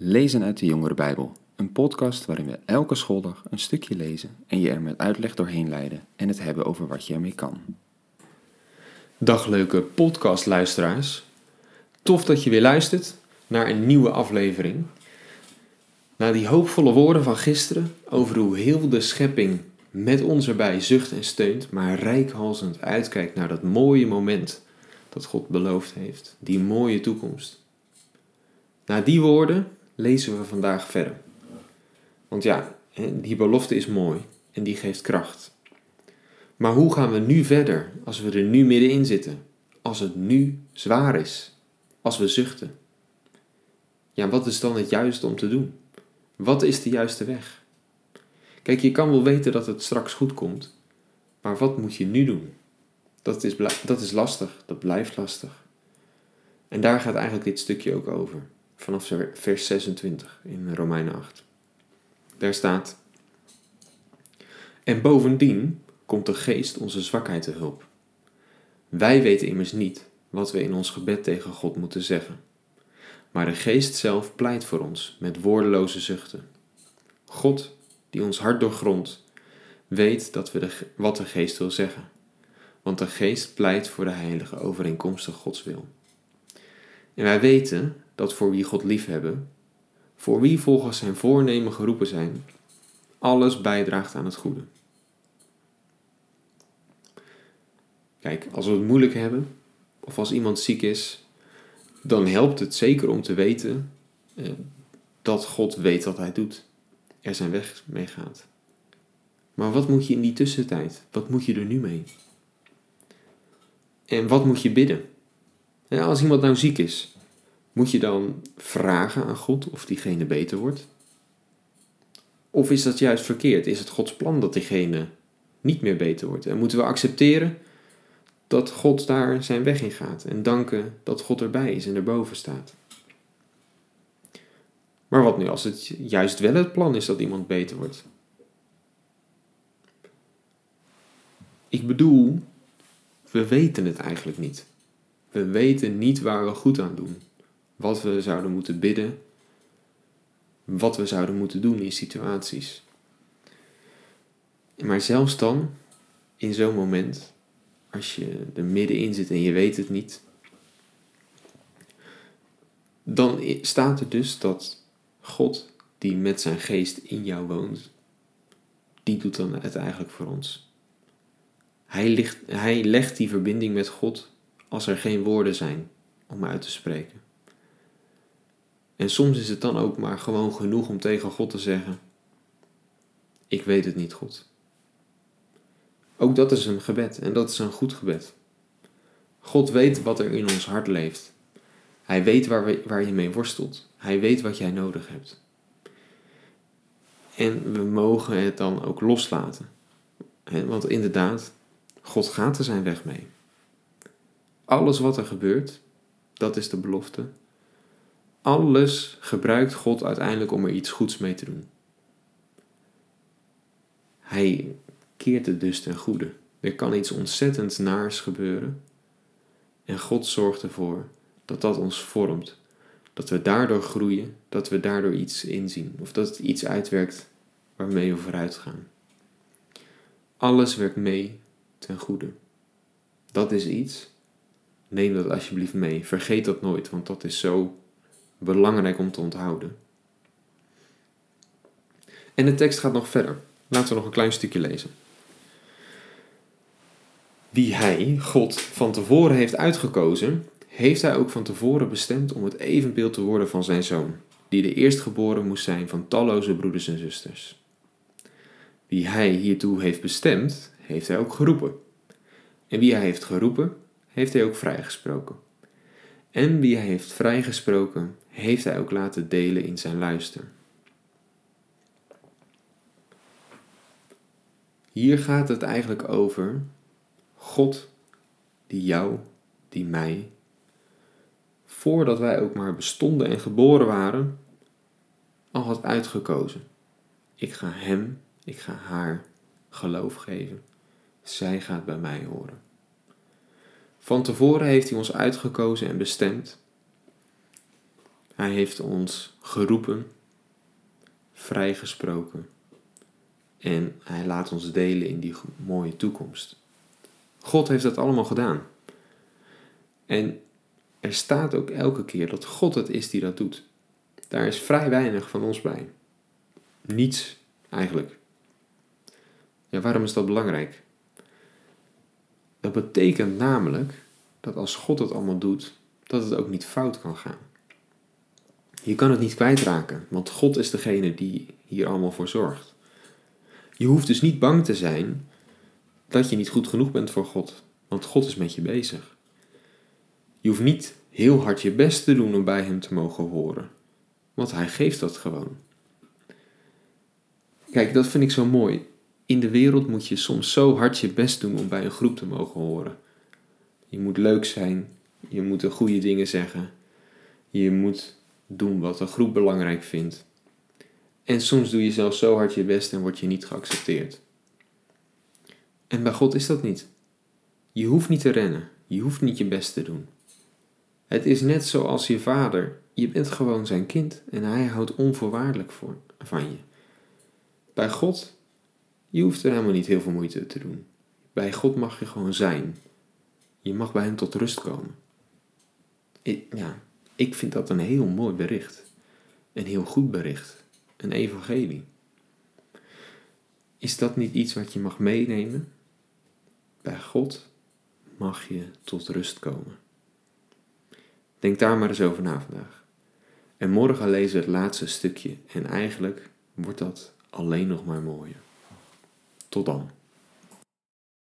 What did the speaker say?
Lezen uit de Jongere Bijbel, een podcast waarin we elke schooldag een stukje lezen en je er met uitleg doorheen leiden en het hebben over wat je ermee kan. Dag leuke podcastluisteraars. Tof dat je weer luistert naar een nieuwe aflevering. Na die hoopvolle woorden van gisteren over hoe heel de schepping met ons erbij zucht en steunt, maar rijkhalsend uitkijkt naar dat mooie moment dat God beloofd heeft, die mooie toekomst. Na die woorden lezen we vandaag verder. Want ja, die belofte is mooi en die geeft kracht. Maar hoe gaan we nu verder als we er nu middenin zitten? Als het nu zwaar is? Als we zuchten? Ja, wat is dan het juiste om te doen? Wat is de juiste weg? Kijk, je kan wel weten dat het straks goed komt, maar wat moet je nu doen? Dat is, dat is lastig, dat blijft lastig. En daar gaat eigenlijk dit stukje ook over vanaf vers 26 in Romeinen 8. Daar staat: En bovendien komt de geest onze zwakheid te hulp. Wij weten immers niet wat we in ons gebed tegen God moeten zeggen. Maar de geest zelf pleit voor ons met woordeloze zuchten. God, die ons hart doorgrondt, weet dat we de, wat de geest wil zeggen. Want de geest pleit voor de heilige overeenkomstig Gods wil. En wij weten dat voor wie God liefhebben, voor wie volgens zijn voornemen geroepen zijn, alles bijdraagt aan het goede. Kijk, als we het moeilijk hebben, of als iemand ziek is, dan helpt het zeker om te weten eh, dat God weet wat hij doet, er zijn weg mee gaat. Maar wat moet je in die tussentijd? Wat moet je er nu mee? En wat moet je bidden? Ja, als iemand nou ziek is, moet je dan vragen aan God of diegene beter wordt? Of is dat juist verkeerd? Is het Gods plan dat diegene niet meer beter wordt? En moeten we accepteren dat God daar zijn weg in gaat en danken dat God erbij is en erboven staat? Maar wat nu als het juist wel het plan is dat iemand beter wordt? Ik bedoel, we weten het eigenlijk niet. We weten niet waar we goed aan doen wat we zouden moeten bidden, wat we zouden moeten doen in situaties. Maar zelfs dan, in zo'n moment, als je er middenin zit en je weet het niet, dan staat er dus dat God, die met zijn geest in jou woont, die doet dan het eigenlijk voor ons. Hij, ligt, hij legt die verbinding met God als er geen woorden zijn om uit te spreken. En soms is het dan ook maar gewoon genoeg om tegen God te zeggen: Ik weet het niet, God. Ook dat is een gebed en dat is een goed gebed. God weet wat er in ons hart leeft. Hij weet waar, we, waar je mee worstelt. Hij weet wat jij nodig hebt. En we mogen het dan ook loslaten. Want inderdaad, God gaat er zijn weg mee. Alles wat er gebeurt, dat is de belofte, alles gebruikt God uiteindelijk om er iets goeds mee te doen. Hij keert het dus ten goede. Er kan iets ontzettend naars gebeuren. En God zorgt ervoor dat dat ons vormt. Dat we daardoor groeien, dat we daardoor iets inzien. Of dat het iets uitwerkt waarmee we vooruit gaan. Alles werkt mee ten goede. Dat is iets. Neem dat alsjeblieft mee. Vergeet dat nooit, want dat is zo Belangrijk om te onthouden. En de tekst gaat nog verder. Laten we nog een klein stukje lezen. Wie hij, God, van tevoren heeft uitgekozen, heeft hij ook van tevoren bestemd om het evenbeeld te worden van zijn zoon, die de eerstgeboren moest zijn van talloze broeders en zusters. Wie hij hiertoe heeft bestemd, heeft hij ook geroepen. En wie hij heeft geroepen, heeft hij ook vrijgesproken. En wie hij heeft vrijgesproken, heeft hij ook laten delen in zijn luister. Hier gaat het eigenlijk over God die jou, die mij, voordat wij ook maar bestonden en geboren waren, al had uitgekozen. Ik ga hem, ik ga haar geloof geven. Zij gaat bij mij horen. Van tevoren heeft hij ons uitgekozen en bestemd Hij heeft ons geroepen, vrijgesproken en hij laat ons delen in die mooie toekomst. God heeft dat allemaal gedaan. En er staat ook elke keer dat God het is die dat doet. Daar is vrij weinig van ons bij. Niets eigenlijk. Ja, waarom is dat belangrijk? Dat betekent namelijk dat als God het allemaal doet, dat het ook niet fout kan gaan. Je kan het niet kwijtraken, want God is degene die hier allemaal voor zorgt. Je hoeft dus niet bang te zijn dat je niet goed genoeg bent voor God, want God is met je bezig. Je hoeft niet heel hard je best te doen om bij Hem te mogen horen, want Hij geeft dat gewoon. Kijk, dat vind ik zo mooi. In de wereld moet je soms zo hard je best doen om bij een groep te mogen horen. Je moet leuk zijn, je moet de goede dingen zeggen, je moet doen wat de groep belangrijk vindt. En soms doe je zelf zo hard je best en word je niet geaccepteerd. En bij God is dat niet. Je hoeft niet te rennen, je hoeft niet je best te doen. Het is net zoals je vader. Je bent gewoon zijn kind en hij houdt onvoorwaardelijk voor, van je. Bij God, je hoeft er helemaal niet heel veel moeite te doen. Bij God mag je gewoon zijn. Je mag bij hem tot rust komen. Ik, ja, ik vind dat een heel mooi bericht. Een heel goed bericht. Een evangelie. Is dat niet iets wat je mag meenemen? Bij God mag je tot rust komen. Denk daar maar eens over na vandaag. En morgen lezen we het laatste stukje en eigenlijk wordt dat alleen nog maar mooier. Tot dan.